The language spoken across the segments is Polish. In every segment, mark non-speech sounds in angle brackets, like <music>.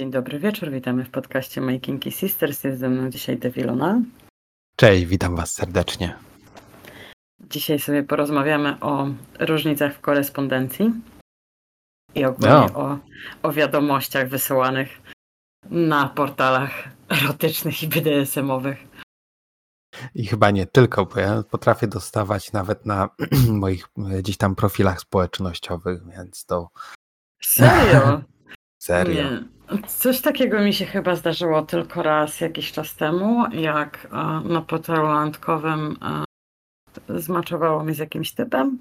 Dzień dobry wieczór, witamy w podcaście Making Sisters. Jest ze mną dzisiaj Devilona. Cześć, witam Was serdecznie. Dzisiaj sobie porozmawiamy o różnicach w korespondencji i ogólnie No. o, o wiadomościach wysyłanych na portalach erotycznych i BDSM-owych. I chyba nie tylko, bo ja potrafię dostawać nawet na <clears throat> moich gdzieś tam profilach społecznościowych, więc to Serio? <laughs> serio. Nie. Coś takiego mi się chyba zdarzyło tylko raz jakiś czas temu, jak e, na portalu randkowym e, zmaczowało mi z jakimś typem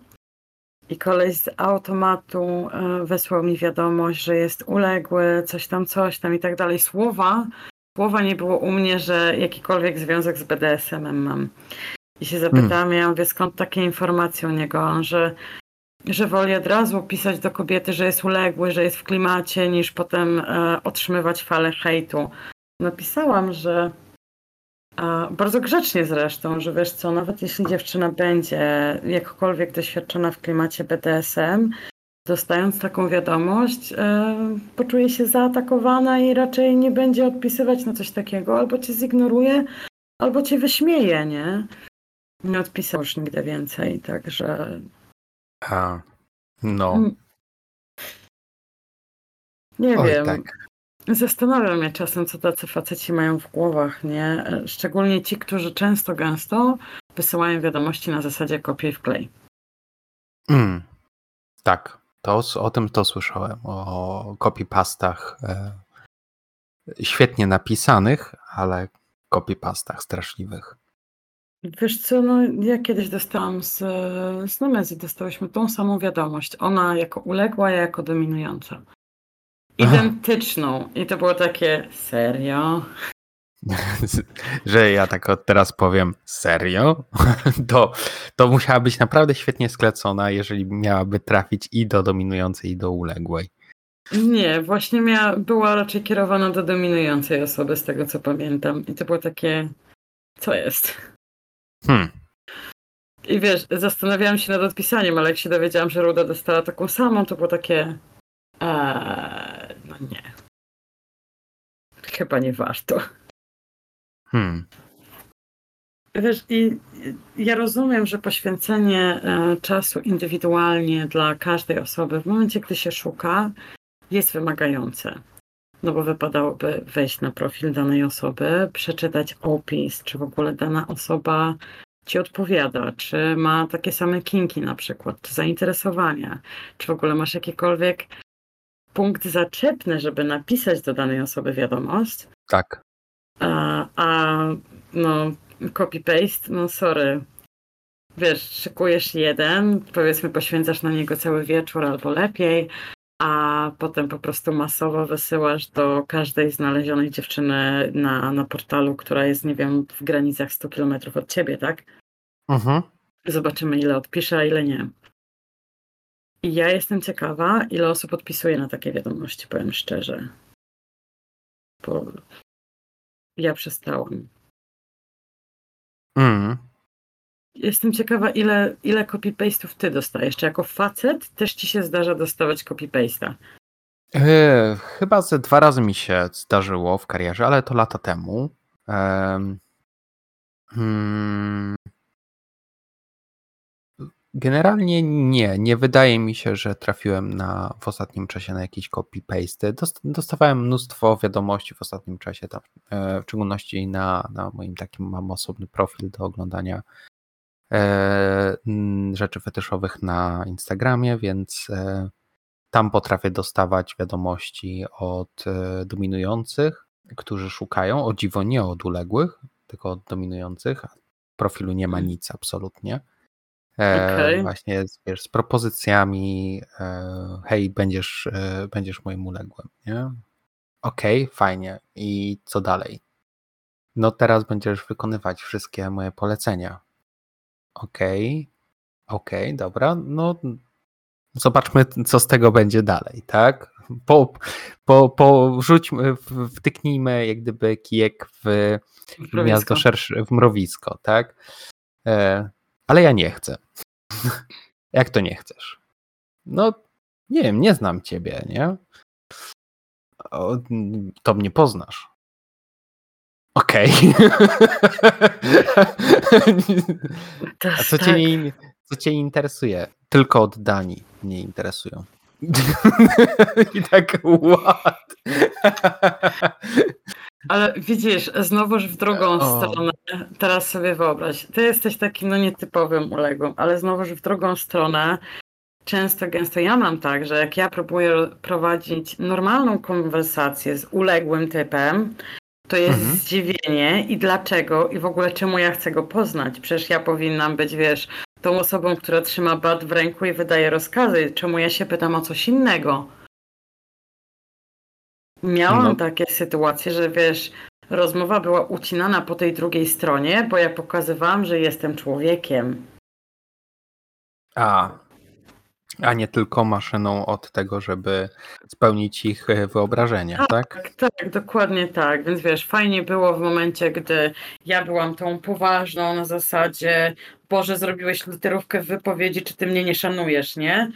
i koleś z automatu e, wysłał mi wiadomość, że jest uległy, coś tam, coś tam i tak dalej. Słowa, słowa nie było u mnie, że jakikolwiek związek z BDSM-em mam. I się zapytałam, ja mówię, skąd takie informacje u niego, On, że że woli od razu pisać do kobiety, że jest uległy, że jest w klimacie, niż potem e, otrzymywać falę hejtu. Napisałam, że e, bardzo grzecznie zresztą, że wiesz co, nawet jeśli dziewczyna będzie jakkolwiek doświadczona w klimacie BDSM, dostając taką wiadomość, e, poczuje się zaatakowana i raczej nie będzie odpisywać na coś takiego, albo cię zignoruje, albo cię wyśmieje, nie? Nie odpisał już nigdy więcej, także A, no, Mm. Nie oj wiem. tak. Zastanawiam mnie czasem, co tacy faceci mają w głowach, nie? Szczególnie ci, którzy często, gęsto wysyłają wiadomości na zasadzie kopiuj w klej. Mm, tak, to, o tym to słyszałem, o copypastach e, świetnie napisanych, ale copypastach straszliwych. Wiesz co, no ja kiedyś dostałam z, z Nemezy, dostałyśmy tą samą wiadomość. Ona jako uległa, ja jako dominująca. Identyczną. I to było takie, serio? <laughs> że ja tak od teraz powiem serio, <laughs> to, to musiała być naprawdę świetnie sklecona, jeżeli miałaby trafić i do dominującej, i do uległej. Nie, właśnie miała, była raczej kierowana do dominującej osoby, z tego co pamiętam. I to było takie, co jest? Hmm. I wiesz, zastanawiałam się nad odpisaniem, ale jak się dowiedziałam, że Ruda dostała taką samą, to było takie. Eee, no nie. Chyba nie warto. Hmm. Wiesz, i ja rozumiem, że poświęcenie e, czasu indywidualnie dla każdej osoby w momencie, gdy się szuka, jest wymagające. No bo wypadałoby wejść na profil danej osoby, przeczytać opis, czy w ogóle dana osoba ci odpowiada, czy ma takie same kinki na przykład, czy zainteresowania, czy w ogóle masz jakikolwiek punkt zaczepny, żeby napisać do danej osoby wiadomość. Tak. A, a no, copy-paste, no sorry. Wiesz, szykujesz jeden, powiedzmy poświęcasz na niego cały wieczór albo lepiej, a potem po prostu masowo wysyłasz do każdej znalezionej dziewczyny na, na portalu, która jest, nie wiem, w granicach 100 km od ciebie, tak? Mhm. Zobaczymy, ile odpisze, a ile nie. I ja jestem ciekawa, ile osób odpisuje na takie wiadomości, powiem szczerze. Bo ja przestałam. Mm. Jestem ciekawa, ile, ile copy-paste'ów ty dostajesz. Czy jako facet też ci się zdarza dostawać copy-paste'a? E, chyba ze dwa razy mi się zdarzyło w karierze, ale to lata temu. Em, hmm, Generalnie nie. Nie wydaje mi się, że trafiłem na, w ostatnim czasie na jakieś copy-paste. Dost- Dostawałem mnóstwo wiadomości w ostatnim czasie, tam, e, w szczególności na, na moim takim mam osobny profil do oglądania rzeczy fetyszowych na Instagramie, więc e, tam potrafię dostawać wiadomości od e, dominujących, którzy szukają, o dziwo nie od uległych, tylko od dominujących. W profilu nie ma Mhm. nic absolutnie. E, Okej. Właśnie z, wiesz, z propozycjami, e, hej, będziesz, e, będziesz moim uległym, nie? Okej, fajnie. I co dalej? No teraz będziesz wykonywać wszystkie moje polecenia. Okej, okej, dobra, no zobaczmy, co z tego będzie dalej, tak? Po, po, po wrzućmy, w- wtyknijmy jak gdyby kijek w Mrowisko. gniazdo szersze, w mrowisko, tak? E, ale ja nie chcę. <laughs> Jak to nie chcesz? No, nie wiem, nie znam ciebie, nie? o, to mnie poznasz. Okej. To A co cię, tak. nie, co cię interesuje? Tylko od Danii mnie interesują. <laughs> I tak what? Ale widzisz, znowuż w drugą O. stronę, teraz sobie wyobraź, ty jesteś takim no nietypowym uległym, ale znowuż w drugą stronę, często, gęsto ja mam tak, że jak ja próbuję ro- prowadzić normalną konwersację z uległym typem, to jest Mhm. zdziwienie i dlaczego i w ogóle czemu ja chcę go poznać. Przecież ja powinnam być, wiesz, tą osobą, która trzyma bat w ręku i wydaje rozkazy. Czemu ja się pytam o coś innego? Miałam No. takie sytuacje, że wiesz, rozmowa była ucinana po tej drugiej stronie, bo ja pokazywałam, że jestem człowiekiem. A, a nie tylko maszyną od tego, żeby spełnić ich e, wyobrażenia, tak? Tak, tak, dokładnie tak. Więc wiesz, fajnie było w momencie, gdy ja byłam tą poważną na zasadzie, Boże, zrobiłeś literówkę w wypowiedzi, czy ty mnie nie szanujesz, nie?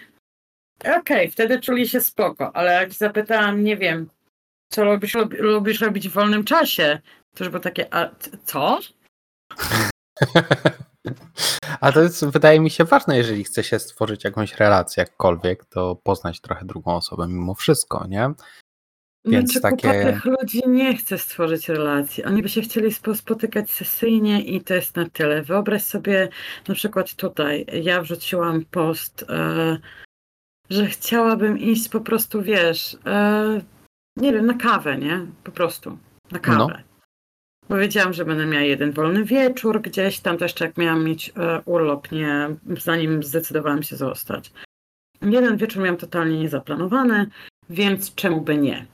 Okej, wtedy czuli się spoko, ale jak zapytałam, nie wiem, co lubisz, lubi- lubisz robić w wolnym czasie, to już było takie, a co? <laughs> A to jest, wydaje mi się, ważne, jeżeli chce się stworzyć jakąś relację, jakkolwiek, to poznać trochę drugą osobę mimo wszystko, nie? Więc znaczy, takie- ludzi nie chce stworzyć relacji. Oni by się chcieli spo- spotykać sesyjnie i to jest na tyle. Wyobraź sobie na przykład tutaj, ja wrzuciłam post, e, że chciałabym iść po prostu, wiesz, e, nie wiem, na kawę, nie? Po prostu, na kawę. No. Bo wiedziałam, że będę miała jeden wolny wieczór gdzieś tam, to jeszcze jak miałam mieć e, urlop, nie, zanim zdecydowałam się zostać. Jeden wieczór miałam totalnie niezaplanowany, więc czemu by nie?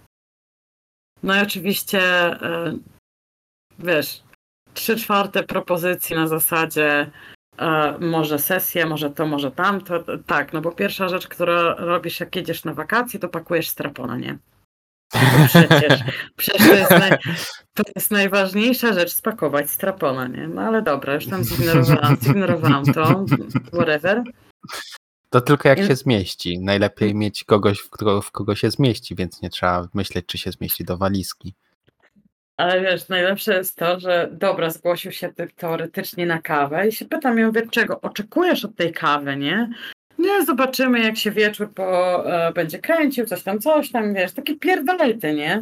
No i oczywiście, e, wiesz, trzy czwarte propozycji na zasadzie e, może sesja, może to, może tamto. To- Tak, no bo pierwsza rzecz, którą robisz jak jedziesz na wakacje, to pakujesz strapona, nie? Przecież, przecież to, jest naj, to jest najważniejsza rzecz, spakować strapona, nie? No ale dobra, już tam zignorowałam, zignorowałam to, whatever. To tylko jak I- się zmieści. Najlepiej mieć kogoś, w kogo, w kogo się zmieści, więc nie trzeba myśleć, czy się zmieści do walizki. Ale wiesz, najlepsze jest to, że dobra, zgłosił się ty teoretycznie na kawę i się pytam ją, wie, czego oczekujesz od tej kawy, nie? Zobaczymy jak się wieczór po, e, będzie kręcił, coś tam, coś tam, wiesz, takie pierdolety, nie?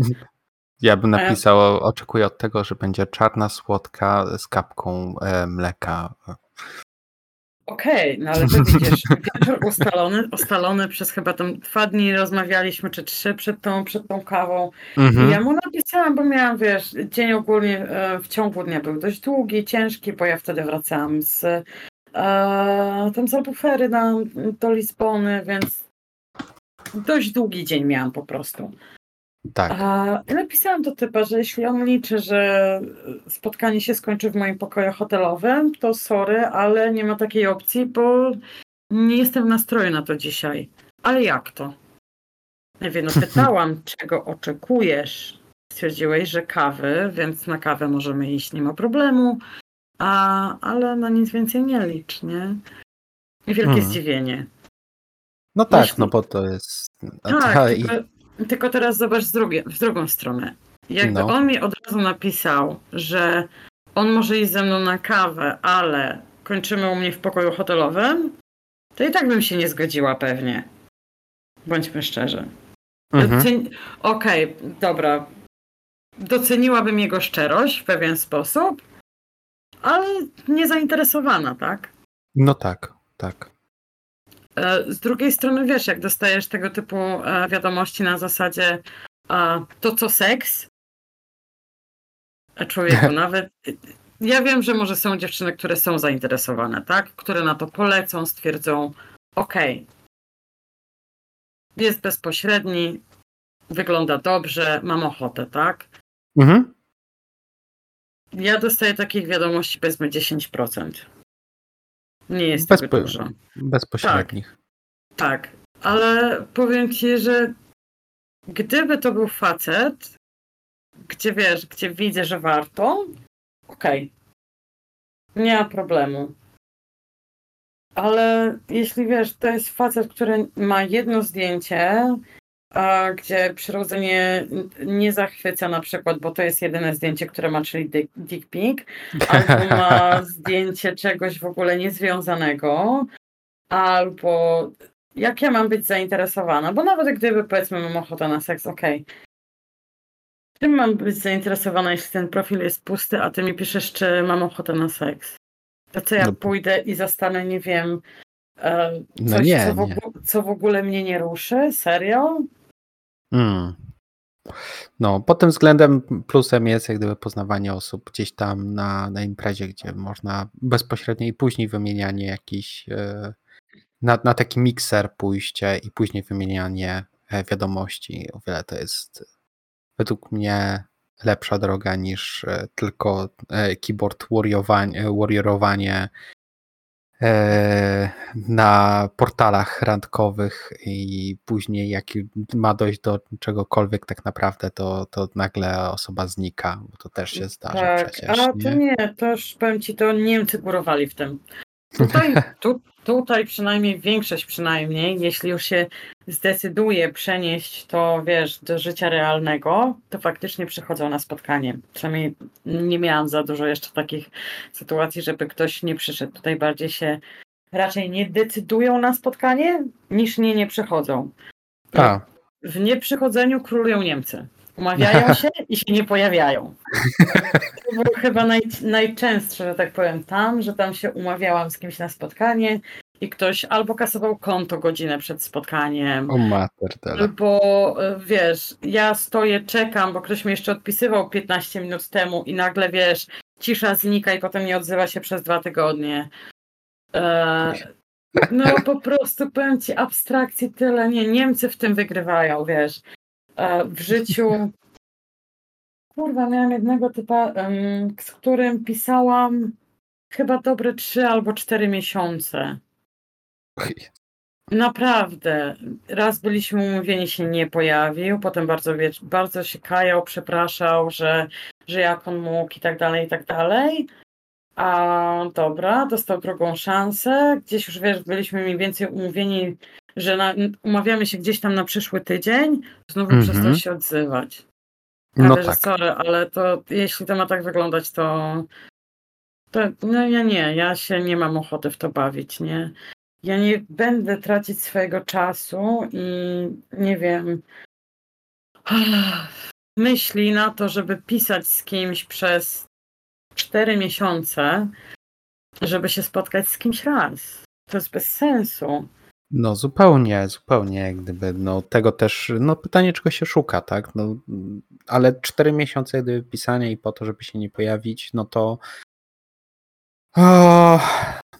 Ja bym ja- napisał, oczekuję od tego, że będzie czarna słodka z kapką e, mleka. Okej, no ale to widzisz, wieczór ustalony, ustalony przez chyba tam dwa dni rozmawialiśmy, czy trzy przed tą, przed tą kawą. I Mhm. ja mu napisałam, bo miałam, wiesz, dzień ogólnie e, w ciągu dnia był dość długi, ciężki, bo ja wtedy wracałam z e, tam z Albufery na, do Lizbony, więc dość długi dzień miałam po prostu. Tak. A, napisałam do typa, że jeśli on liczy, że spotkanie się skończy w moim pokoju hotelowym, to sorry, ale nie ma takiej opcji, bo nie jestem w nastroju na to dzisiaj. Ale jak to? Ja wiem, no <laughs> pytałam, czego oczekujesz. Stwierdziłeś, że kawy, więc na kawę możemy iść, nie ma problemu. A, ale na nic więcej nie licz, nie? I wielkie Mhm. zdziwienie. No tak, no bo to jest. a Tak, ta- i- tylko, tylko teraz zobacz z drugie, w drugą stronę. Jakby No. on mi od razu napisał, że on może iść ze mną na kawę, ale kończymy u mnie w pokoju hotelowym, to i tak bym się nie zgodziła pewnie. Bądźmy szczerzy. Mhm. Okej, dobra. Doceniłabym jego szczerość w pewien sposób, ale nie zainteresowana, tak? No tak, tak. E, Z drugiej strony, wiesz, jak dostajesz tego typu e, wiadomości na zasadzie to co seks? A człowieku, <laughs> nawet ja wiem, że może są dziewczyny, które są zainteresowane, tak? Które na to polecą, stwierdzą, okej, jest bezpośredni, wygląda dobrze, mam ochotę, tak? Mhm. Ja dostaję takich wiadomości powiedzmy 10%. Nie jest Bezpo- tego dużo. Bezpośrednich. Tak, ale powiem ci, że gdyby to był facet, gdzie wiesz, gdzie widzę, że warto, okej. Nie ma problemu. Ale jeśli wiesz, to jest facet, który ma jedno zdjęcie a, gdzie przyrodzenie nie zachwyca na przykład, bo to jest jedyne zdjęcie, które ma, czyli dick, dick pic, albo ma <laughs> zdjęcie czegoś w ogóle niezwiązanego, albo jak ja mam być zainteresowana, bo nawet gdyby powiedzmy mam ochotę na seks, okej. Okay. Czym mam być zainteresowana, jeśli ten profil jest pusty, a ty mi piszesz, czy mam ochotę na seks? To co ja no. pójdę i zastanę, nie wiem, e, no coś, no nie, co, w ogóle, co, w ogóle, mnie nie ruszy? Serio? Hmm. No, pod tym względem plusem jest jak gdyby poznawanie osób gdzieś tam na, na imprezie, gdzie można bezpośrednio i później wymienianie jakichś e, na, na taki mikser pójście i później wymienianie e, wiadomości. O wiele to jest według mnie lepsza droga niż e, tylko keyboard warriorowanie na portalach randkowych i później jak ma dojść do czegokolwiek tak naprawdę, to, to nagle osoba znika, bo to też się zdarza tak, przecież. A to nie, to już powiem ci, to Niemcy górowali w tym. Tutaj, <laughs> tu, tutaj przynajmniej większość przynajmniej, jeśli już się zdecyduje przenieść to, wiesz, do życia realnego, to faktycznie przychodzą na spotkanie. Przynajmniej nie miałam za dużo jeszcze takich sytuacji, żeby ktoś nie przyszedł. Tutaj bardziej się raczej nie decydują na spotkanie, niż nie nie przychodzą. A. W nieprzychodzeniu królują Niemcy. Umawiają <laughs> się i się nie pojawiają. To było chyba naj, najczęstsze, że tak powiem, tam, że tam się umawiałam z kimś na spotkanie i ktoś albo kasował konto godzinę przed spotkaniem. O mater, Albo wiesz, ja stoję, czekam, bo ktoś mi jeszcze odpisywał 15 minut temu i nagle wiesz, cisza znika i potem nie odzywa się przez dwa tygodnie. E, no po prostu powiem ci abstrakcji tyle. Nie, Niemcy w tym wygrywają, wiesz. E, w życiu. Kurwa, miałam jednego typa, z którym pisałam chyba dobre trzy albo cztery miesiące. Naprawdę. Raz byliśmy umówieni, się nie pojawił, potem bardzo, bardzo się kajał, przepraszał, że, że jak on mógł i tak dalej, i tak dalej. A dobra, dostał drugą szansę. Gdzieś już wiesz, byliśmy mniej więcej umówieni że na, umawiamy się gdzieś tam na przyszły tydzień, znowu mm -hmm. się odzywać. No ale, tak. sorry, ale to jeśli to ma tak wyglądać, to, to no ja nie, ja się nie mam ochoty w to bawić, nie. Ja nie będę tracić swojego czasu i nie wiem, <sighs> myśli na to, żeby pisać z kimś przez cztery miesiące, żeby się spotkać z kimś raz. To jest bez sensu. No zupełnie, zupełnie jak gdyby, no tego też, no pytanie czego się szuka, tak, no ale cztery miesiące gdyby pisania i po to, żeby się nie pojawić, no to o,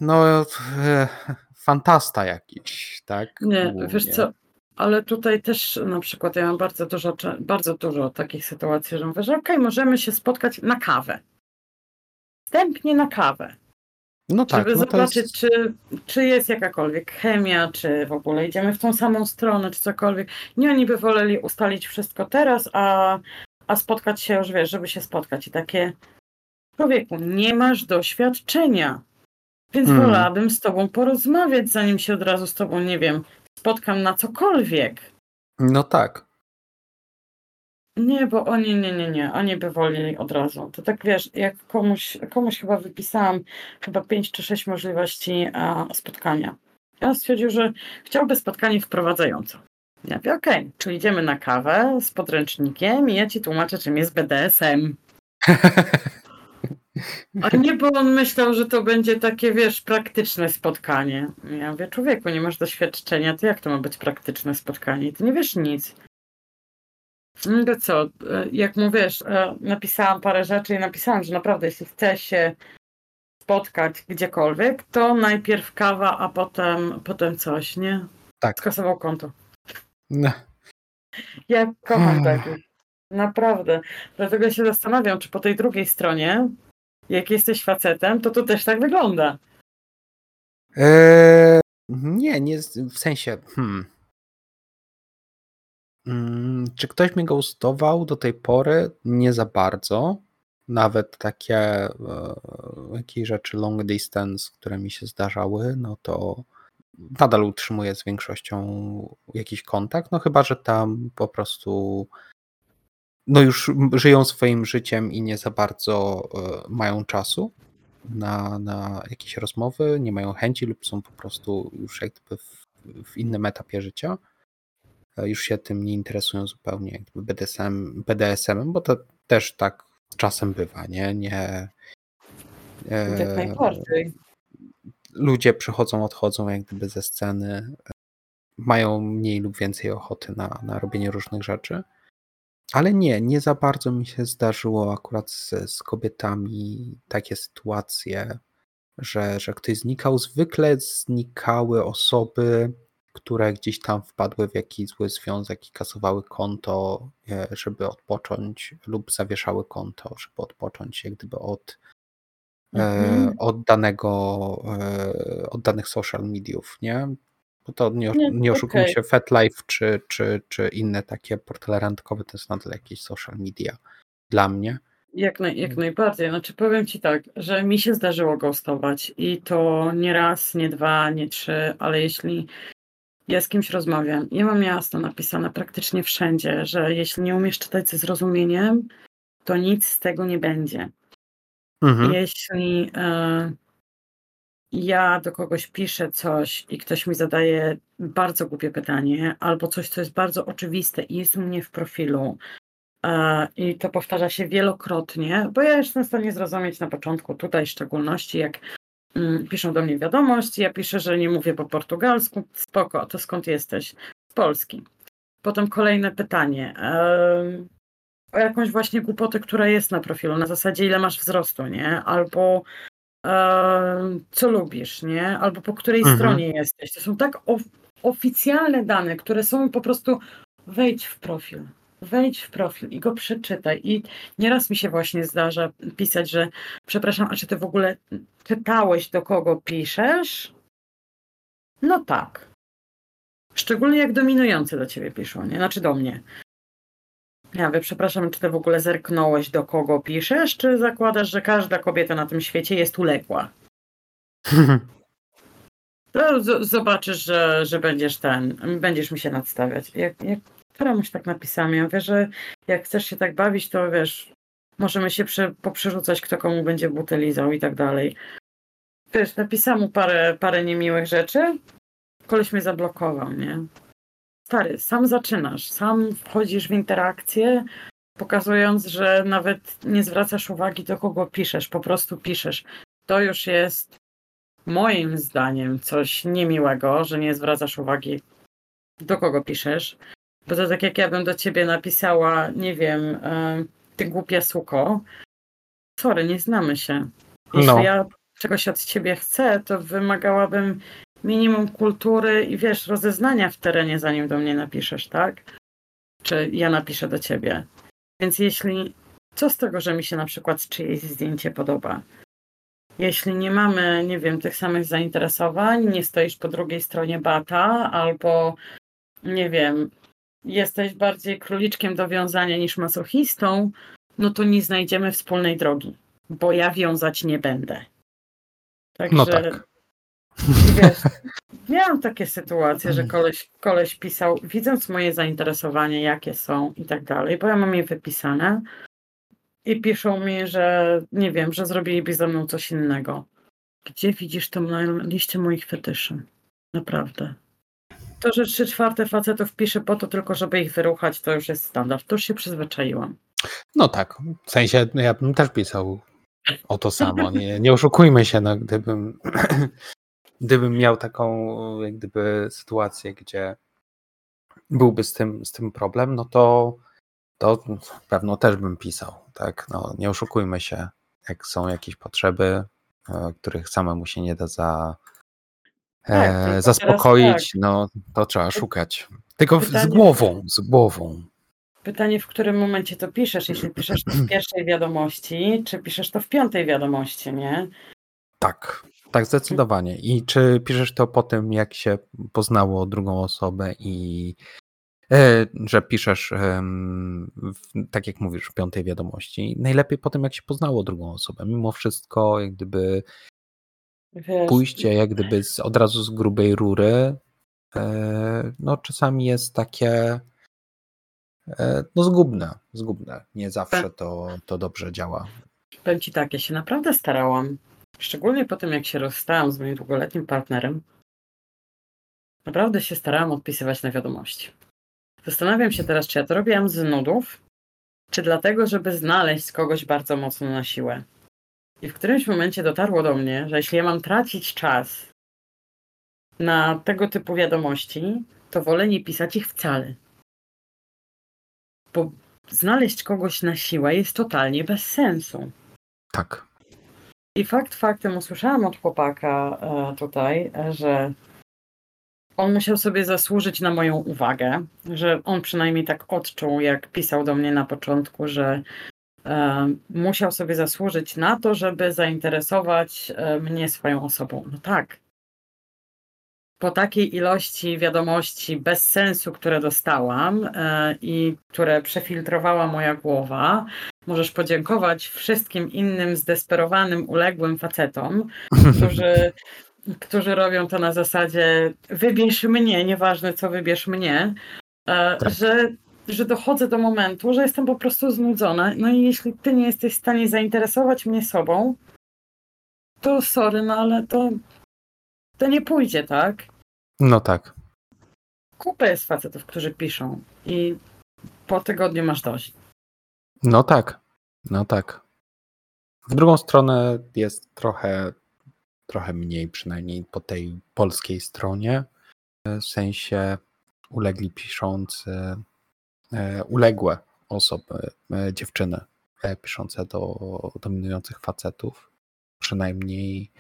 no e, fantasta jakiś, tak? Nie, Głównie. wiesz co, ale tutaj też na przykład ja mam bardzo dużo, bardzo dużo takich sytuacji, że mówię, że okej, okay, możemy się spotkać na kawę. Wstępnie na kawę. No tak, żeby no zobaczyć, jest... czy, czy jest jakakolwiek chemia, czy w ogóle idziemy w tą samą stronę, czy cokolwiek. Nie, oni by woleli ustalić wszystko teraz, a, a spotkać się już, wiesz, żeby się spotkać. I takie, człowieku, nie masz doświadczenia, więc hmm. wolałabym z tobą porozmawiać, zanim się od razu z tobą, nie wiem, spotkam na cokolwiek. No tak. Nie, bo oni, nie, nie, nie, oni by woleli od razu. To tak wiesz, jak komuś, komuś chyba wypisałam chyba pięć czy sześć możliwości a, spotkania. Ja stwierdził, że chciałby spotkanie wprowadzające. Ja mówię, okej, okay, idziemy na kawę z podręcznikiem i ja ci tłumaczę, czym jest BDSM. A nie, bo on myślał, że to będzie takie, wiesz, praktyczne spotkanie. Ja mówię, człowieku, nie masz doświadczenia, to jak to ma być praktyczne spotkanie? Ty nie wiesz nic. No co, e, jak mówisz, e, napisałam parę rzeczy i napisałam, że naprawdę jeśli chce się spotkać gdziekolwiek, to najpierw kawa, a potem, potem coś, nie? Tak. Skasował konto. No. Ja kocham takich. Naprawdę. Dlatego się zastanawiam, czy po tej drugiej stronie, jak jesteś facetem, to to też tak wygląda. Eee, nie, nie w sensie. Hmm. Mm, czy ktoś mnie ghostował do tej pory? Nie za bardzo. Nawet takie e, jakieś rzeczy long distance, które mi się zdarzały, no to nadal utrzymuję z większością jakiś kontakt, no chyba, że tam po prostu no już żyją swoim życiem i nie za bardzo e, mają czasu na, na jakieś rozmowy, nie mają chęci lub są po prostu już jakby w, w innym etapie życia. E, już się tym nie interesują zupełnie jakby BDSM, BDSM-em, bo to też tak czasem bywa, nie? nie Jak najbardziej. Ludzie przychodzą, odchodzą jak gdyby ze sceny, mają mniej lub więcej ochoty na, na robienie różnych rzeczy. Ale nie, nie za bardzo mi się zdarzyło akurat z, z kobietami takie sytuacje, że, że ktoś znikał. Zwykle znikały osoby, które gdzieś tam wpadły w jakiś zły związek i kasowały konto, e, żeby odpocząć, lub zawieszały konto, żeby odpocząć, jak gdyby od, mhm. od, danego, e, od danych social mediów, nie? Bo to nie, nie, nie oszukujmy okay. się, FetLife czy, czy, czy inne takie portale randkowe to jest nadal jakieś social media dla mnie. Jak, naj, jak najbardziej. Znaczy powiem Ci tak, że mi się zdarzyło ghostować i to nie raz, nie dwa, nie trzy, ale jeśli ja z kimś rozmawiam, ja mam jasno napisane praktycznie wszędzie, że jeśli nie umiesz czytać ze zrozumieniem, to nic z tego nie będzie. Mhm. Jeśli y, ja do kogoś piszę coś i ktoś mi zadaje bardzo głupie pytanie, albo coś, co jest bardzo oczywiste i jest u mnie w profilu, e, i to powtarza się wielokrotnie, bo ja jestem w stanie zrozumieć na początku, tutaj w szczególności, jak piszą do mnie wiadomość, ja piszę, że nie mówię po portugalsku, spoko, to skąd jesteś? Z Polski. Potem kolejne pytanie. O jakąś właśnie głupotę, która jest na profilu, na zasadzie ile masz wzrostu, nie? Albo co lubisz, nie? Albo po której mhm. stronie jesteś. To są tak of oficjalne dane, które są po prostu wejdź w profil. Wejdź w profil i go przeczytaj. I nieraz mi się właśnie zdarza pisać, że przepraszam, a czy ty w ogóle czytałeś, do kogo piszesz? No tak. Szczególnie jak dominujący do ciebie piszą, nie? Znaczy do mnie. Ja wiem, przepraszam, czy ty w ogóle zerknąłeś, do kogo piszesz, czy zakładasz, że każda kobieta na tym świecie jest uległa? <laughs> To zobaczysz, że, że będziesz ten, będziesz mi się nadstawiać. Jak, jak któramuś tak napisałam, ja mówię, że jak chcesz się tak bawić, to wiesz, możemy się przy, poprzerzucać, kto komu będzie buty lizał i tak dalej. Wiesz, napisałam mu parę, parę niemiłych rzeczy, koleś mnie zablokował, nie? stary, sam zaczynasz, sam wchodzisz w interakcję, pokazując, że nawet nie zwracasz uwagi do kogo piszesz, po prostu piszesz. To już jest moim zdaniem coś niemiłego, że nie zwracasz uwagi do kogo piszesz. Bo to tak jak ja bym do ciebie napisała, nie wiem, ty głupia suko. Sorry, nie znamy się. Jeśli no. ja czegoś od ciebie chcę, to wymagałabym minimum kultury i wiesz, rozeznania w terenie, zanim do mnie napiszesz, tak? Czy ja napiszę do ciebie. Więc jeśli, co z tego, że mi się na przykład czyjeś zdjęcie podoba? Jeśli nie mamy, nie wiem, tych samych zainteresowań, nie stoisz po drugiej stronie bata, albo nie wiem, jesteś bardziej króliczkiem do wiązania niż masochistą, no to nie znajdziemy wspólnej drogi, bo ja wiązać nie będę. Także no tak. Wiesz, <laughs> miałam takie sytuacje, że koleś, koleś pisał, widząc moje zainteresowania, jakie są i tak dalej, bo ja mam je wypisane i piszą mi, że nie wiem, że zrobiliby ze mną coś innego. Gdzie widzisz to na liście moich fetyszy? Naprawdę. To, że trzy czwarte facetów pisze po to tylko, żeby ich wyruchać, to już jest standard. To już się przyzwyczaiłam. No tak, w sensie no ja bym też pisał o to samo. Nie, nie oszukujmy się, no, gdybym <clears throat> gdybym miał taką jak gdyby sytuację, gdzie byłby z tym, z tym problem, no to, to pewno też bym pisał. Tak? No, nie oszukujmy się, jak są jakieś potrzeby, e, których samemu się nie da za, tak, e, zaspokoić, tak. no to trzeba szukać. Tylko Pytanie, z głową, z głową. Pytanie, w którym momencie to piszesz? Jeśli piszesz to w <clears throat> pierwszej wiadomości, czy piszesz to w piątej wiadomości, nie? Tak. Tak, zdecydowanie. I czy piszesz to po tym, jak się poznało drugą osobę i e, że piszesz, tak jak mówisz, w piątej wiadomości. Najlepiej po tym, jak się poznało drugą osobę. Mimo wszystko, jak gdyby Wiesz, pójście jak gdyby z, od razu z grubej rury, e, no czasami jest takie e, no zgubne, zgubne. Nie zawsze to, to dobrze działa. Powiem ci tak, ja się naprawdę starałam. Szczególnie po tym, jak się rozstałam z moim długoletnim partnerem. Naprawdę się starałam odpisywać na wiadomości. Zastanawiam się teraz, czy ja to robiłam z nudów, czy dlatego, żeby znaleźć kogoś bardzo mocno na siłę. I w którymś momencie dotarło do mnie, że jeśli ja mam tracić czas na tego typu wiadomości, to wolę nie pisać ich wcale. Bo znaleźć kogoś na siłę jest totalnie bez sensu. Tak. I fakt faktem usłyszałam od chłopaka e, tutaj, e, że on musiał sobie zasłużyć na moją uwagę, że on przynajmniej tak odczuł, jak pisał do mnie na początku, że musiał sobie zasłużyć na to, żeby zainteresować e, mnie swoją osobą. No tak. Po takiej ilości wiadomości bez sensu, które dostałam e, i które przefiltrowała moja głowa, możesz podziękować wszystkim innym zdesperowanym, uległym facetom, którzy <laughs> którzy robią to na zasadzie wybierz mnie, nieważne co wybierz mnie, e, Tak. że, że dochodzę do momentu, że jestem po prostu znudzona. No i jeśli ty nie jesteś w stanie zainteresować mnie sobą, to sorry, no ale to, to nie pójdzie, tak? No tak. Kupę jest facetów, którzy piszą i po tygodniu masz dość. No tak. No tak. W drugą stronę jest trochę, trochę mniej, przynajmniej po tej polskiej stronie. W sensie ulegli piszący, uległe osoby, e, dziewczyny e, piszące do dominujących facetów. Przynajmniej,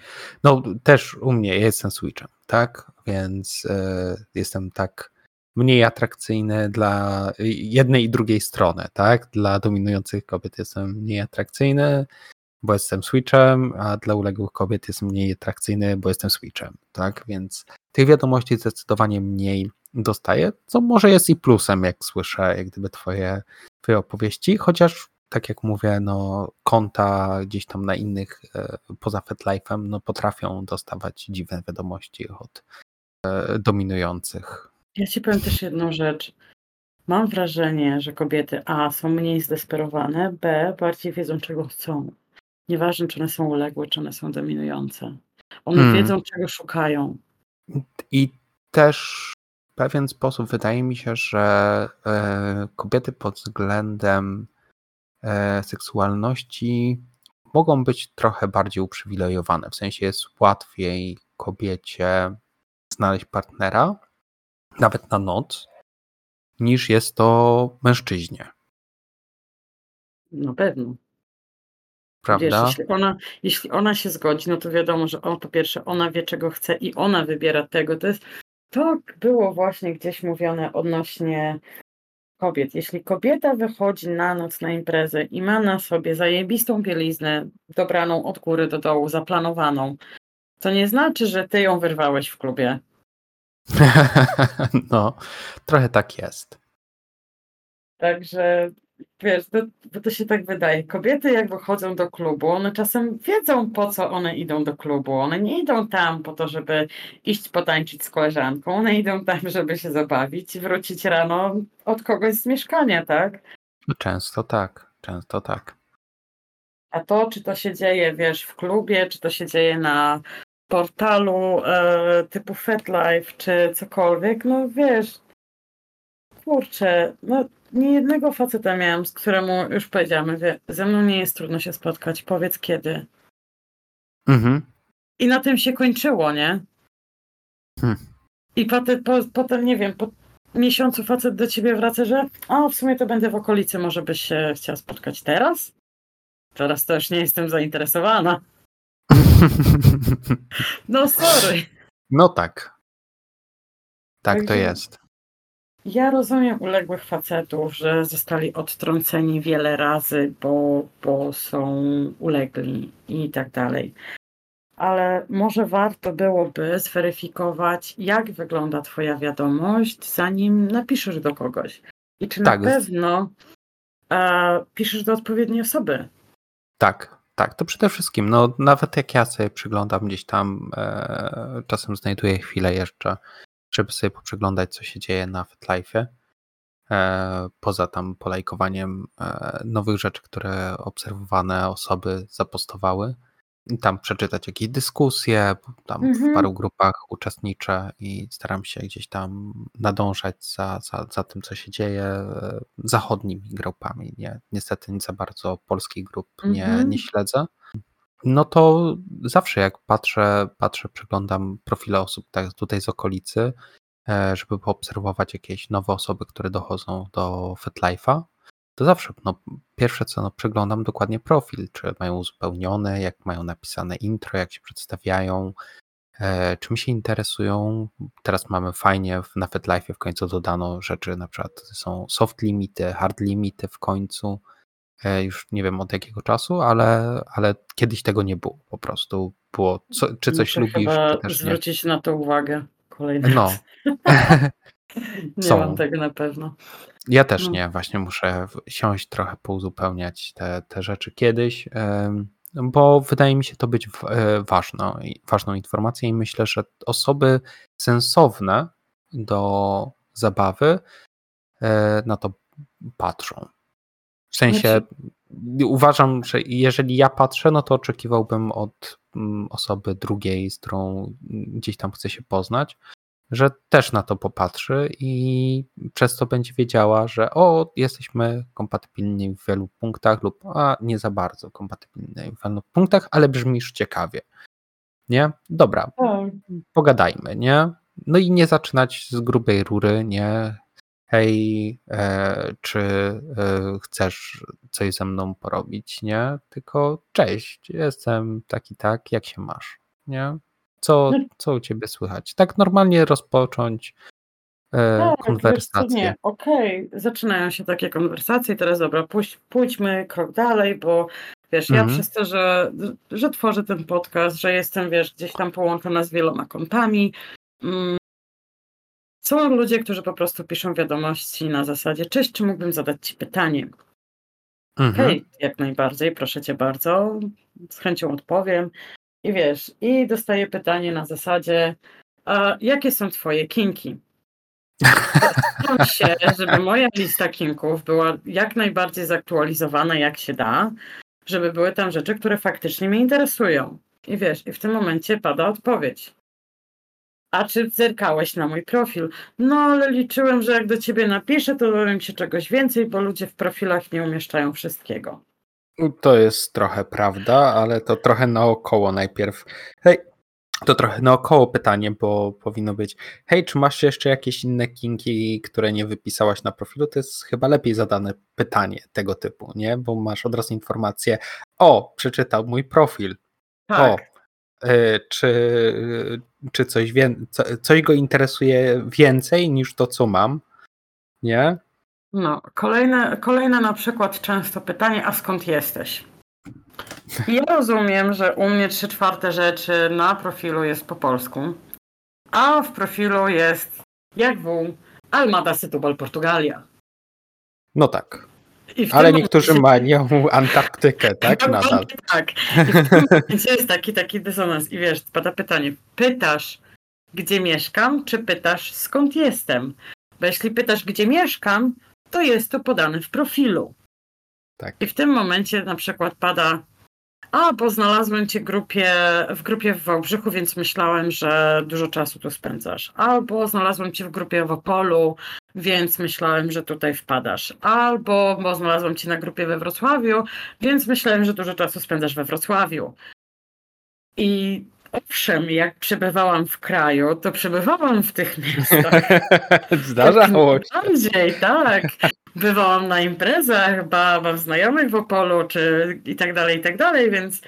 no też u mnie ja jestem switchem, tak? Więc e, jestem tak mniej atrakcyjny dla jednej i drugiej strony, tak? Dla dominujących kobiet jestem mniej atrakcyjny, bo jestem switchem, a dla uległych kobiet jestem mniej atrakcyjny, bo jestem switchem, tak? Więc tych wiadomości zdecydowanie mniej dostaję, co może jest i plusem, jak słyszę, jak gdyby twoje, twoje opowieści, chociaż tak jak mówię, no konta gdzieś tam na innych, e, poza FetLife'em, no potrafią dostawać dziwne wiadomości od e, dominujących. Ja ci powiem też jedną rzecz. Mam wrażenie, że kobiety A są mniej zdesperowane, B bardziej wiedzą, czego chcą. Nieważne, czy one są uległe, czy one są dominujące. One Mm. wiedzą, czego szukają. I też pewien sposób wydaje mi się, że e, kobiety pod względem e, seksualności mogą być trochę bardziej uprzywilejowane. W sensie jest łatwiej kobiecie znaleźć partnera, nawet na noc, niż jest to mężczyźnie. Na pewno. Prawda? Wiesz, jeśli ona, jeśli ona się zgodzi, no to wiadomo, że o, po pierwsze ona wie, czego chce i ona wybiera tego. To jest, to było właśnie gdzieś mówione odnośnie kobiet. Jeśli kobieta wychodzi na noc na imprezę i ma na sobie zajebistą bieliznę, dobraną od góry do dołu, zaplanowaną, to nie znaczy, że ty ją wyrwałeś w klubie. <laughs> no, trochę tak jest. Także wiesz, to, bo to się tak wydaje. Kobiety jak wychodzą do klubu, one czasem wiedzą po co one idą do klubu. One nie idą tam po to, żeby iść potańczyć z koleżanką. One idą tam, żeby się zabawić i wrócić rano od kogoś z mieszkania, tak? Często tak, często tak. A to, czy to się dzieje, wiesz, w klubie, czy to się dzieje na portalu e, typu FetLife, czy cokolwiek, no wiesz, kurczę, no nie jednego faceta miałam, z któremu już powiedziałam, wie, ze mną nie jest trudno się spotkać, powiedz kiedy. Mhm. I na tym się kończyło, nie? Hmm. I potem, po, potem, nie wiem, po miesiącu facet do ciebie wraca, że o, w sumie to będę w okolicy, może byś się chciała spotkać teraz? Teraz to już nie jestem zainteresowana. <laughs> No sorry. No tak. Tak to jest. Ja rozumiem uległych facetów, że zostali odtrąceni wiele razy, bo, bo są ulegli i tak dalej. Ale może warto byłoby zweryfikować, jak wygląda Twoja wiadomość, zanim napiszesz do kogoś. I czy Tak. na pewno e, piszesz do odpowiedniej osoby. Tak, tak, to przede wszystkim, no nawet jak ja sobie przyglądam gdzieś tam, e, czasem znajduję chwilę jeszcze, żeby sobie poprzeglądać, co się dzieje na FitLife'ie, e, poza tam polajkowaniem e, nowych rzeczy, które obserwowane osoby zapostowały, tam przeczytać jakieś dyskusje, tam mhm. w paru grupach uczestniczę i staram się gdzieś tam nadążać za, za, za tym, co się dzieje e, zachodnimi grupami. Nie, niestety nie za bardzo polskich grup nie, mhm. nie śledzę. No to zawsze jak patrzę, patrzę, przeglądam profile osób tak tutaj z okolicy, e, żeby poobserwować jakieś nowe osoby, które dochodzą do FitLife'a, to zawsze no, pierwsze co, no, przeglądam dokładnie profil, czy mają uzupełnione, jak mają napisane intro, jak się przedstawiają, e, czym się interesują. Teraz mamy fajnie, na FetLife w końcu dodano rzeczy, na przykład są soft limity, hard limity w końcu, już nie wiem od jakiego czasu, ale, ale kiedyś tego nie było, po prostu było, co, czy coś Muszę lubisz, czy też nie. zwrócić na to uwagę kolejny No. <laughs> nie Są. mam tego na pewno. Ja też No. nie, właśnie muszę siąść trochę pouzupełniać te, te rzeczy kiedyś, bo wydaje mi się to być e, ważną, ważną informacją i myślę, że osoby sensowne do zabawy e, na to patrzą. W sensie uważam, że jeżeli ja patrzę, no to oczekiwałbym od mm, osoby drugiej, z którą gdzieś tam chcę się poznać, że też na to popatrzy i przez to będzie wiedziała, że o, jesteśmy kompatybilni w wielu punktach lub a nie za bardzo kompatybilni w wielu punktach, ale brzmisz ciekawie. Nie? Dobra, Tak. pogadajmy, nie? No i nie zaczynać z grubej rury, nie? Hej, e, czy e, chcesz coś ze mną porobić, nie? Tylko cześć, jestem taki tak, jak się masz, nie? Co, No. co u ciebie słychać? Tak normalnie rozpocząć e, Tak, konwersację. okej, zaczynają się takie konwersacje, teraz dobra, pójdź, pójdźmy krok dalej, bo wiesz, ja Mhm. przez to, że, że tworzę ten podcast, że jestem, wiesz, gdzieś tam połączona z wieloma kontami, mm, są ludzie, którzy po prostu piszą wiadomości na zasadzie, cześć, czy mógłbym zadać ci pytanie? Mhm. Okej, jak najbardziej, proszę cię bardzo, z chęcią odpowiem. I wiesz, i dostaję pytanie na zasadzie, a jakie są twoje kinki? Staram się, żeby moja lista kinków była jak najbardziej zaktualizowana, jak się da, żeby były tam rzeczy, które faktycznie mnie interesują. I wiesz, i w tym momencie pada odpowiedź. A czy zerkałeś na mój profil? No, ale liczyłem, że jak do ciebie napiszę, to dowiem się czegoś więcej, bo ludzie w profilach nie umieszczają wszystkiego. To jest trochę prawda, ale to trochę naokoło najpierw. Hej, to trochę naokoło pytanie, bo powinno być. Hej, czy masz jeszcze jakieś inne kinki, które nie wypisałaś na profilu? To jest chyba lepiej zadane pytanie tego typu, nie? Bo masz od razu informację. O, przeczytał mój profil. Tak. O, czy, czy coś, co- coś go interesuje więcej niż to, co mam? Nie? No, kolejne, kolejne na przykład często pytanie, a skąd jesteś? Ja rozumiem, że u mnie trzy czwarte rzeczy na profilu jest po polsku, a w profilu jest jak w Almada Setúbal Portugalia. No tak. Ale niektórzy momencie- mają Antarktykę, tak? Nadal. Tak. I w tym momencie jest taki, taki dysonans. I wiesz, pada pytanie, pytasz, gdzie mieszkam, czy pytasz, skąd jestem? Bo jeśli pytasz, gdzie mieszkam, to jest to podane w profilu. Tak. I w tym momencie na przykład pada, a bo znalazłem cię grupie, w grupie w Wałbrzychu, więc myślałem, że dużo czasu tu spędzasz. Albo znalazłem cię w grupie w Opolu, więc myślałem, że tutaj wpadasz. Albo bo znalazłem cię na grupie we Wrocławiu, więc myślałem, że dużo czasu spędzasz we Wrocławiu. I owszem, jak przebywałam w kraju, to przebywałam w tych miastach. <laughs> Zdarzało się. Bardziej, tak. Bywałam na imprezach, ba, mam znajomych w Opolu, czy i tak dalej, i tak dalej, więc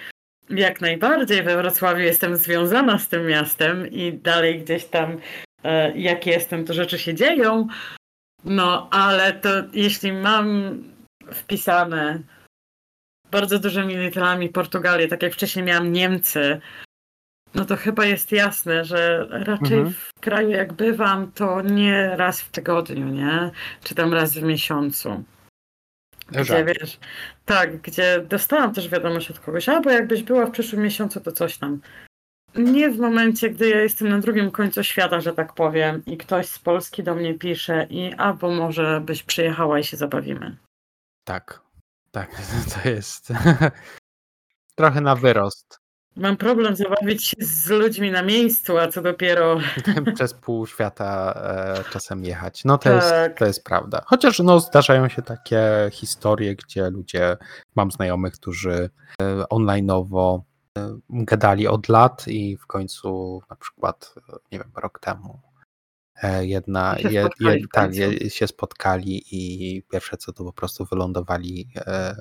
jak najbardziej we Wrocławiu jestem związana z tym miastem i dalej gdzieś tam e, jak jestem, to rzeczy się dzieją. No, ale to jeśli mam wpisane bardzo dużymi literami Portugalię, tak jak wcześniej miałam Niemcy, no to chyba jest jasne, że raczej Mhm. w kraju jak bywam, to nie raz w tygodniu, nie? Czy tam raz w miesiącu. Gdzie wiesz, tak, gdzie dostałam też wiadomość od kogoś, albo jakbyś była w przyszłym miesiącu, to coś tam. Nie w momencie, gdy ja jestem na drugim końcu świata, że tak powiem, i ktoś z Polski do mnie pisze i albo może byś przyjechała i się zabawimy. Tak, tak, <laughs> to jest <laughs> trochę na wyrost. Mam problem zabawić się z ludźmi na miejscu, a co dopiero <laughs> Przez pół świata e, czasem jechać. No to, Tak. jest, to jest prawda. Chociaż no, zdarzają się takie historie, gdzie ludzie, mam znajomych, którzy e, online'owo e, gadali od lat i w końcu na przykład, nie wiem, rok temu e, jedna, się je, spotkali je, tak, je, się spotkali i pierwsze co to po prostu wylądowali e,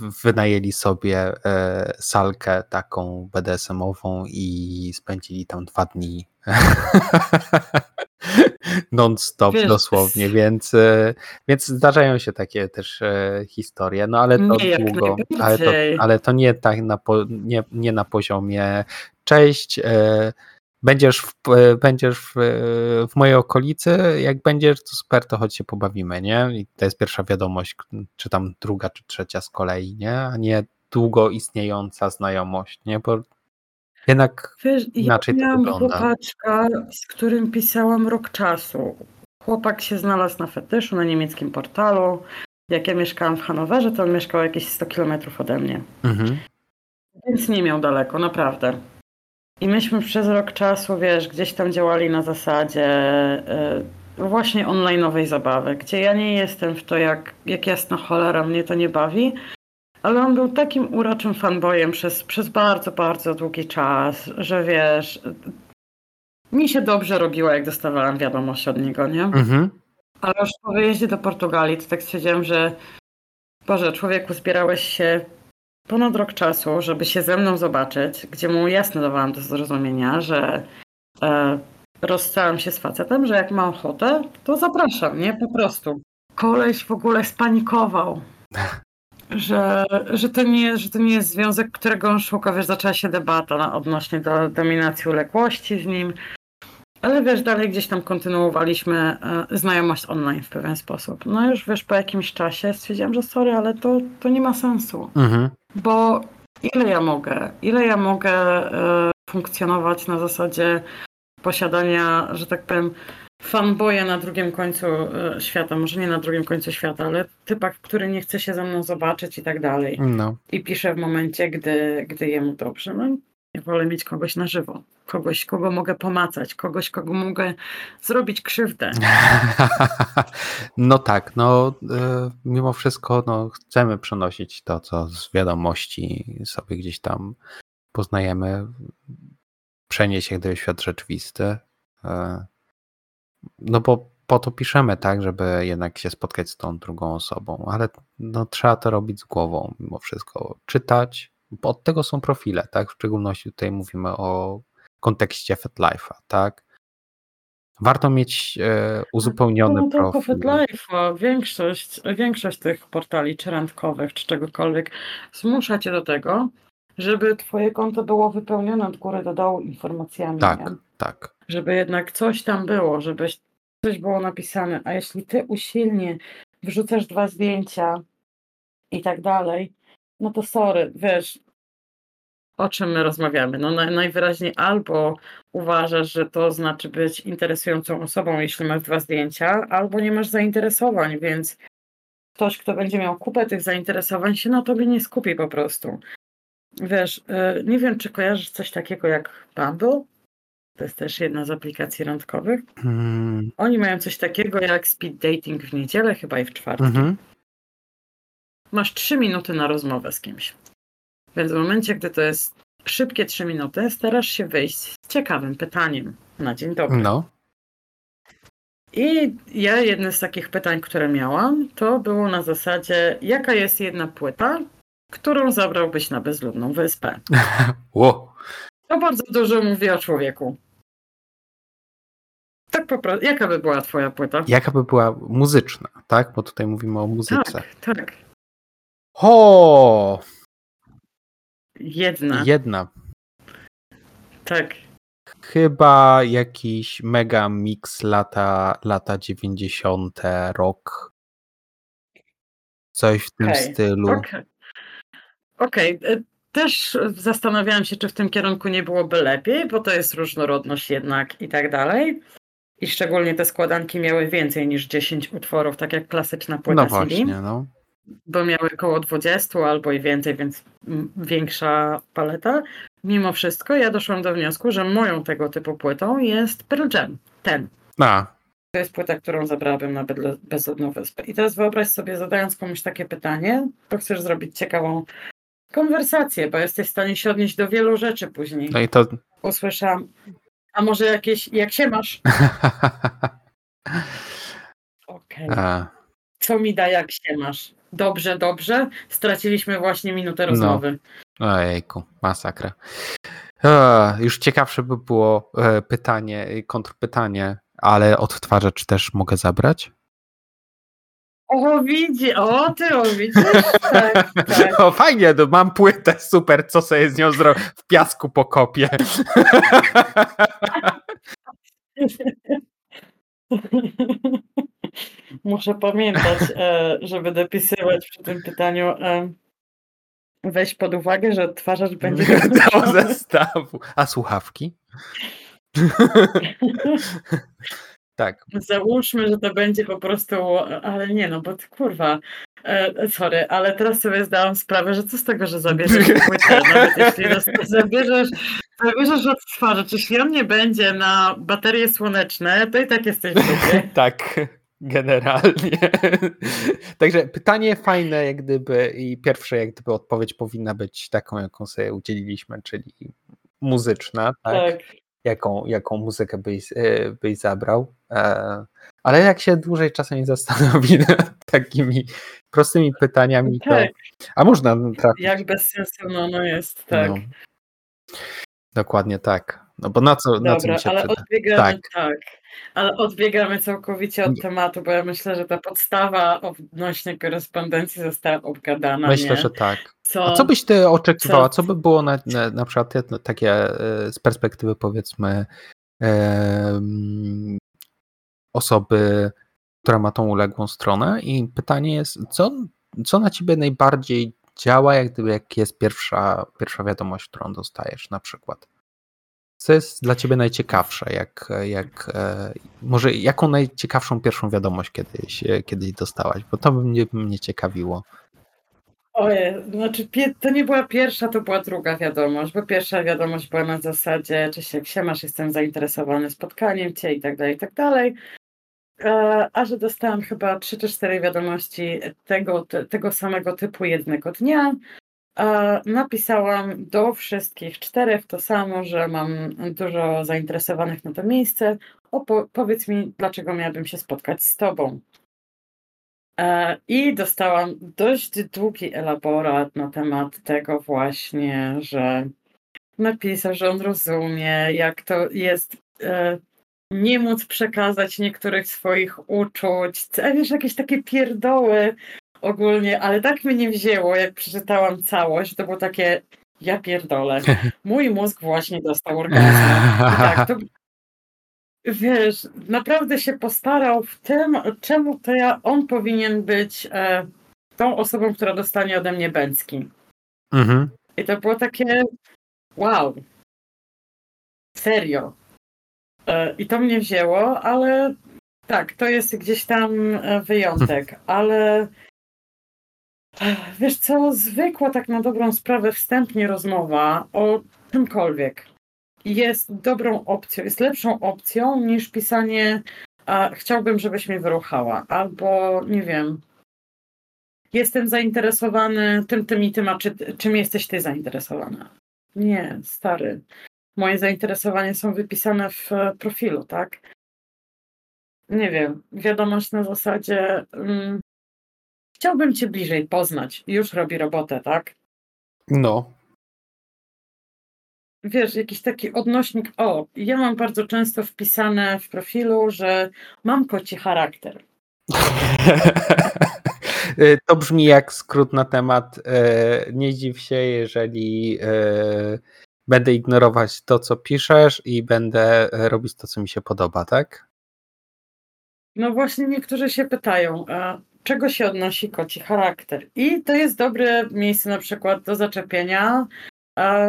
wynajęli sobie e, salkę taką BDSM-ową i spędzili tam dwa dni <laughs> non-stop dosłownie, więc, e, więc zdarzają się takie też e, historie, no ale to Nie, długo, ale to, ale to nie tak na, po, nie, nie na poziomie cześć, e, będziesz, w, e, będziesz w, e, w mojej okolicy, jak będziesz, to super, to chodź się pobawimy, nie? I to jest pierwsza wiadomość, czy tam druga, czy trzecia z kolei, nie? A nie długo istniejąca znajomość, nie? Bo jednak Wiesz, ja Inaczej to miałam wygląda. chłopaczka, z którym pisałam rok czasu. Chłopak się znalazł na fetyszu na niemieckim portalu. Jak ja mieszkałam w Hanowerze, to on mieszkał jakieś 100 kilometrów ode mnie. mhm. Więc nie miał daleko, naprawdę. I myśmy przez rok czasu, wiesz, gdzieś tam działali na zasadzie e, właśnie online'owej zabawy, gdzie ja nie jestem w to, jak, jak jasna cholera mnie to nie bawi, ale on był takim uroczym fanboyem przez, przez bardzo, bardzo długi czas, że wiesz, mi się dobrze robiło, jak dostawałam wiadomość od niego, nie? Mhm. Ale już po wyjeździe do Portugalii, to tak stwierdziłam, że Boże, człowieku, zbierałeś się ponad rok czasu, żeby się ze mną zobaczyć, gdzie mu jasno dawałam do zrozumienia, że e, rozstałam się z facetem, że jak ma ochotę, to zapraszam, nie? Po prostu. Koleś w ogóle spanikował. <laughs> Że, że, to nie, że to nie jest związek, którego on szuka. Wiesz, zaczęła się debata na, odnośnie do dominacji uległości z nim. Ale wiesz, dalej gdzieś tam kontynuowaliśmy e, znajomość online w pewien sposób. No już wiesz, po jakimś czasie stwierdziłam, że sorry, ale to, to nie ma sensu. Mhm. Bo ile ja mogę? Ile ja mogę e, funkcjonować na zasadzie posiadania, że tak powiem, fanboya na drugim końcu e, świata, może nie na drugim końcu świata, ale typa, który nie chce się ze mną zobaczyć i tak dalej. No. I pisze w momencie, gdy, gdy jemu dobrze. No, ja wolę mieć kogoś na żywo. Kogoś, kogo mogę pomacać, kogoś, kogo mogę zrobić krzywdę. <laughs> No tak, no e, mimo wszystko no, chcemy przenosić to, co z wiadomości sobie gdzieś tam poznajemy, przenieść je do świat rzeczywisty. E, No bo po to piszemy, tak, żeby jednak się spotkać z tą drugą osobą, ale no, trzeba to robić z głową mimo wszystko. Czytać, bo od tego są profile, tak? W szczególności tutaj mówimy o kontekście FetLife'a, tak? Warto mieć e, uzupełniony No profil. Life, większość, większość tych portali, czy randkowych, czy czegokolwiek, zmusza cię do tego, żeby twoje konto było wypełnione od góry do dołu informacjami. Tak, Nie? tak. Żeby jednak coś tam było, żeby coś było napisane. A jeśli ty usilnie wrzucasz dwa zdjęcia i tak dalej, no to sorry, wiesz, o czym my rozmawiamy. No naj, najwyraźniej albo uważasz, że to znaczy być interesującą osobą, jeśli masz dwa zdjęcia, albo nie masz zainteresowań, więc ktoś, kto będzie miał kupę tych zainteresowań, się na tobie nie skupi po prostu. Wiesz, y, nie wiem, czy kojarzysz coś takiego jak Bumble? To jest też jedna z aplikacji randkowych. Mm, Oni mają coś takiego jak speed dating w niedzielę, chyba i w czwartek. mhm. Masz trzy minuty na rozmowę z kimś. Więc w momencie, gdy to jest szybkie trzy minuty, starasz się wyjść z ciekawym pytaniem na dzień dobry. No. I ja jedne z takich pytań, które miałam, to było na zasadzie, jaka jest jedna płyta, którą zabrałbyś na bezludną wyspę? <laughs> Ło. To bardzo dużo mówi o człowieku. Tak po prostu. Jaka by była twoja płyta? Jaka by była muzyczna, tak? Bo tutaj mówimy o muzyce. Tak, tak. O, Jedna. jedna. Tak. Chyba jakiś mega mix lata, lata 90. rok. coś w tym Okej, stylu. Okej. Okej. y, Też zastanawiałam się, czy w tym kierunku nie byłoby lepiej, bo to jest różnorodność jednak i tak dalej. I szczególnie te składanki miały więcej niż 10 utworów, tak jak klasyczna płyta No CD, właśnie, no. Bo miały około 20 albo i więcej, więc większa paleta. Mimo wszystko ja doszłam do wniosku, że moją tego typu płytą jest Pearl Jam. Ten. A, To jest płyta, którą zabrałabym na bezludną wyspę. I teraz wyobraź sobie, zadając komuś takie pytanie, to chcesz zrobić ciekawą konwersację, bo jesteś w stanie się odnieść do wielu rzeczy później. no i to... Usłyszałam, a może jakieś, jak się masz? <laughs> Okej. A, Co mi da, jak się masz? Dobrze, dobrze. Straciliśmy właśnie minutę rozmowy. Ojejku, masakra. Już ciekawsze by było e, pytanie, e, kontrpytanie, ale odtwarzacz też mogę zabrać? O, widzi, o, ty o, widzisz? <laughs> Tak, tak. O, fajnie, no, mam płytę, super, co sobie z nią zrobię? W piasku pokopię. <laughs> Muszę pamiętać, e, żeby dopisywać przy tym pytaniu. e, Weź pod uwagę, że odtwarzacz będzie <laughs> Do zestawu. A słuchawki? <laughs> tak. Załóżmy, że to będzie po prostu, ale nie no, bo kurwa, e, sorry, ale teraz sobie zdałam sprawę, że co z tego, że zabierzesz <laughs> płytę, nawet jeśli zabierzesz, zabierzesz odtwarzacz, jeśli on nie będzie na baterie słoneczne, to i tak jesteś w. Tak, generalnie. <laughs> Także pytanie fajne, jak gdyby, i pierwsze, jak gdyby odpowiedź powinna być taką, jaką sobie udzieliliśmy, czyli muzyczna, tak? Tak. Jaką, jaką muzykę byś, e, byś zabrał. E, Ale jak się dłużej czasami zastanowi <laughs> nad takimi prostymi pytaniami, to. Tak, A można trafić. jak bez sensu no, jest, tak. No. Dokładnie tak. No bo na co, na co Dobra, mi się ale przyda? odbiegamy, Tak. tak. Ale odbiegamy całkowicie od Nie. tematu, bo ja myślę, że ta podstawa odnośnie korespondencji została obgadana. Myślę, nie? że tak. Co, A co byś ty oczekiwała? co- Co by było na, na, na przykład jedno, takie e, z perspektywy powiedzmy osoby, która ma tą uległą stronę i pytanie jest, co, co na ciebie najbardziej działa, jak gdyby jak jest pierwsza, pierwsza wiadomość, którą dostajesz na przykład? Co jest dla ciebie najciekawsze? Jak, jak, e, może jaką najciekawszą pierwszą wiadomość kiedyś, e, kiedyś dostałaś? Bo to by mnie, mnie ciekawiło. Ojej, znaczy to nie była pierwsza, to była druga wiadomość, bo pierwsza wiadomość była na zasadzie, czy się siemasz, jestem zainteresowany spotkaniem cię i tak dalej, i tak dalej. E, A że dostałam chyba trzy czy cztery wiadomości tego, te, tego samego typu jednego dnia, napisałam do wszystkich czterech to samo, że mam dużo zainteresowanych na to miejsce. Opo- powiedz mi, dlaczego miałabym się spotkać z tobą. E, I dostałam dość długi elaborat na temat tego właśnie, że napisał, że on rozumie, jak to jest e, nie móc przekazać niektórych swoich uczuć. A wiesz, jakieś takie pierdoły ogólnie, ale tak mnie wzięło, jak przeczytałam całość, to było takie, ja pierdolę. <laughs> Mój mózg właśnie dostał orgazm. Tak, to, <laughs> wiesz, naprawdę się postarał w tym, czemu to ja, on powinien być e, tą osobą, która dostanie ode mnie bęcki. Mhm. I to było takie, wow, serio. E, I to mnie wzięło, ale tak, to jest gdzieś tam e, wyjątek, ale e, wiesz co, zwykła tak na dobrą sprawę wstępnie rozmowa o czymkolwiek jest dobrą opcją, jest lepszą opcją niż pisanie a, chciałbym, żebyś mnie wyruchała, albo nie wiem, jestem zainteresowany tym, tym i tym, a czy, czym jesteś ty zainteresowana? Nie, stary. Moje zainteresowania są wypisane w e, profilu, tak? Nie wiem, wiadomość na zasadzie mm, chciałbym cię bliżej poznać. Już robi robotę, tak? No. wiesz, jakiś taki odnośnik. O, ja mam bardzo często wpisane w profilu, że mam koci charakter. <laughs> To brzmi jak skrót na temat. e, Nie dziw się, jeżeli e, będę ignorować to, co piszesz i będę robić to, co mi się podoba, tak? No właśnie niektórzy się pytają, a czego się odnosi koci charakter. I to jest dobre miejsce na przykład do zaczepienia. A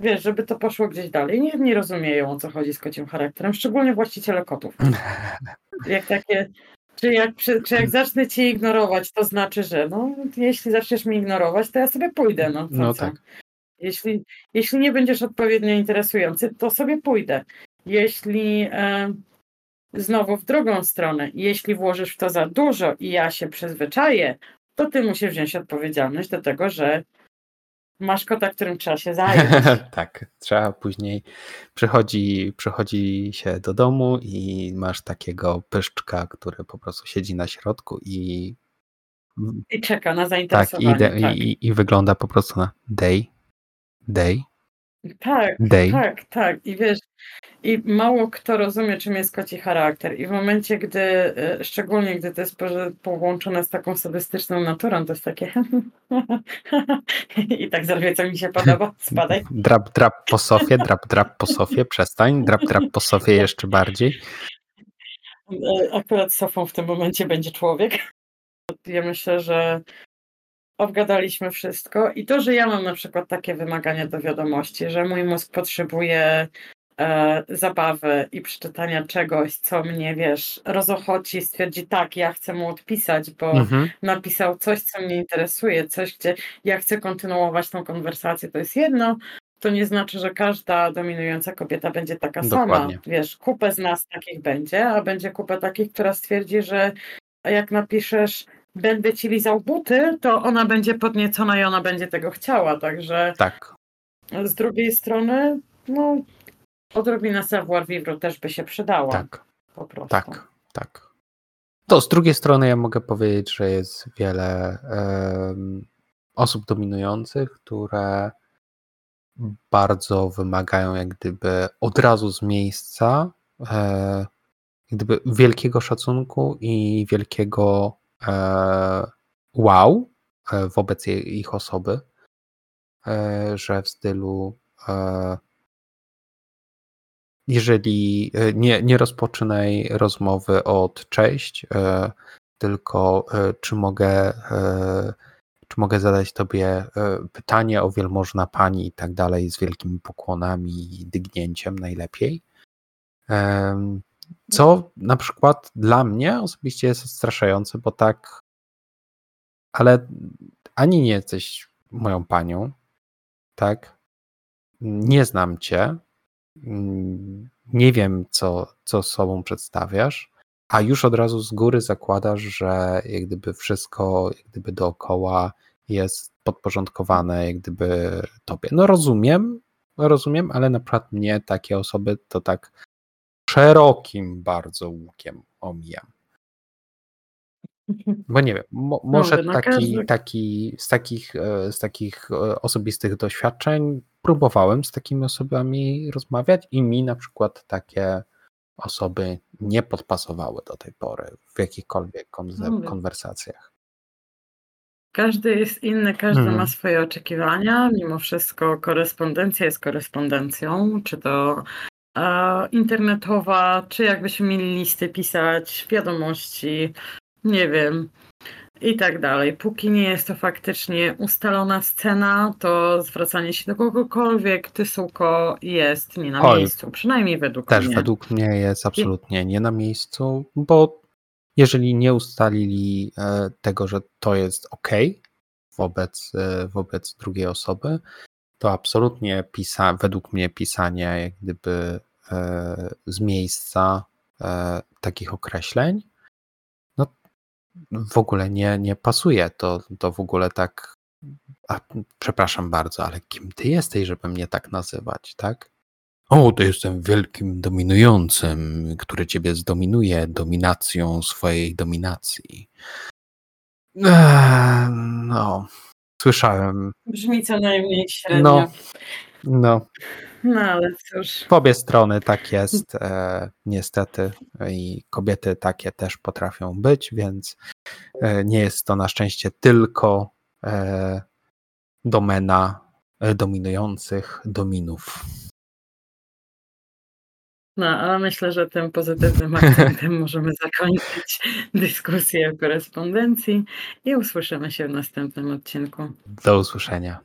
wiesz, żeby to poszło gdzieś dalej. Nie, nie rozumieją o co chodzi z kocim charakterem, szczególnie właściciele kotów. <laughs> Jak takie, czy jak, czy jak zacznę cię ignorować, to znaczy, że no, jeśli zaczniesz mnie ignorować, to ja sobie pójdę. No, no tak. Jeśli, jeśli nie będziesz odpowiednio interesujący, to sobie pójdę. Jeśli e, znowu w drugą stronę, jeśli włożysz w to za dużo i ja się przyzwyczaję, to ty musisz wziąć odpowiedzialność do tego, że masz kota, którym trzeba się zająć. <laughs> tak, trzeba później przychodzi, przychodzi się do domu i masz takiego pyszczka, który po prostu siedzi na środku i i czeka na zainteresowanie. Tak, i, tak. i, i wygląda po prostu na day, day, tak, day. tak, tak. I wiesz, i mało kto rozumie, czym jest koci charakter. I w momencie, gdy, e, szczególnie gdy to jest połączone z taką sadystyczną naturą, to jest takie <laughs> i tak zrobię, co mi się podoba, <laughs> spadaj. Drap, drap po sofie, drap, drap po sofie, przestań, drap, drap po sofie jeszcze bardziej. E, akurat sofą w tym momencie będzie człowiek. Ja myślę, że obgadaliśmy wszystko i to, że ja mam na przykład takie wymagania do wiadomości, że mój mózg potrzebuje e, zabawy i przeczytania czegoś, co mnie, wiesz, rozochoci, stwierdzi tak, ja chcę mu odpisać, bo mhm. napisał coś, co mnie interesuje, coś, gdzie ja chcę kontynuować tą konwersację, to jest jedno, to nie znaczy, że każda dominująca kobieta będzie taka Dokładnie. sama. Wiesz, kupę z nas takich będzie, a będzie kupę takich, która stwierdzi, że jak napiszesz będę ci lizał buty, to ona będzie podniecona i ona będzie tego chciała, także tak. z drugiej strony, no odrobina savoir vivre też by się przydała. Tak, po prostu. Tak, tak. To z drugiej strony ja mogę powiedzieć, że jest wiele um, osób dominujących, które bardzo wymagają jak gdyby od razu z miejsca e, jak gdyby wielkiego szacunku i wielkiego wow e, wobec ich osoby, e, że w stylu jeżeli nie, nie rozpoczynaj rozmowy od cześć, tylko czy mogę, czy mogę zadać tobie pytanie o wielmożna pani i tak dalej z wielkimi pokłonami i dygnięciem najlepiej. Co na przykład dla mnie osobiście jest odstraszające, bo tak, ale ani nie jesteś moją panią, tak? Nie znam cię, nie wiem, co, co sobą przedstawiasz, a już od razu z góry zakładasz, że jak gdyby wszystko, jak gdyby dookoła jest podporządkowane, jak gdyby tobie. No rozumiem, rozumiem, ale na przykład mnie takie osoby to tak szerokim bardzo łukiem omijam. Bo nie wiem, mo, może no, taki, taki, z, takich, e, z takich e, osobistych doświadczeń próbowałem z takimi osobami rozmawiać i mi na przykład takie osoby nie podpasowały do tej pory w jakichkolwiek kon- konwersacjach. Każdy jest inny, każdy hmm. ma swoje oczekiwania. Mimo wszystko korespondencja jest korespondencją, czy to internetowa, czy jakbyśmy mieli listy pisać, wiadomości, nie wiem, i tak dalej. Póki nie jest to faktycznie ustalona scena, to zwracanie się do kogokolwiek, tysułko jest nie na Oj, miejscu, przynajmniej według też mnie. Też według mnie jest absolutnie nie na miejscu, bo jeżeli nie ustalili e, tego, że to jest ok wobec, e, wobec drugiej osoby, to absolutnie pisa, według mnie pisanie jak gdyby z miejsca e, takich określeń, no w ogóle nie, nie pasuje. To, to w ogóle tak, a, przepraszam bardzo, ale kim ty jesteś, żeby mnie tak nazywać, tak? O, to jestem wielkim dominującym, który ciebie zdominuje dominacją swojej dominacji. Eee, no, Słyszałem. Brzmi co najmniej średnio. No, no. No ale cóż. W obie strony tak jest, e, niestety. I kobiety takie też potrafią być, więc e, nie jest to na szczęście tylko e, domena e, dominujących dominów. No, ale myślę, że tym pozytywnym akcentem <laughs> możemy zakończyć dyskusję o korespondencji i usłyszymy się w następnym odcinku. Do usłyszenia.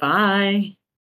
Bye!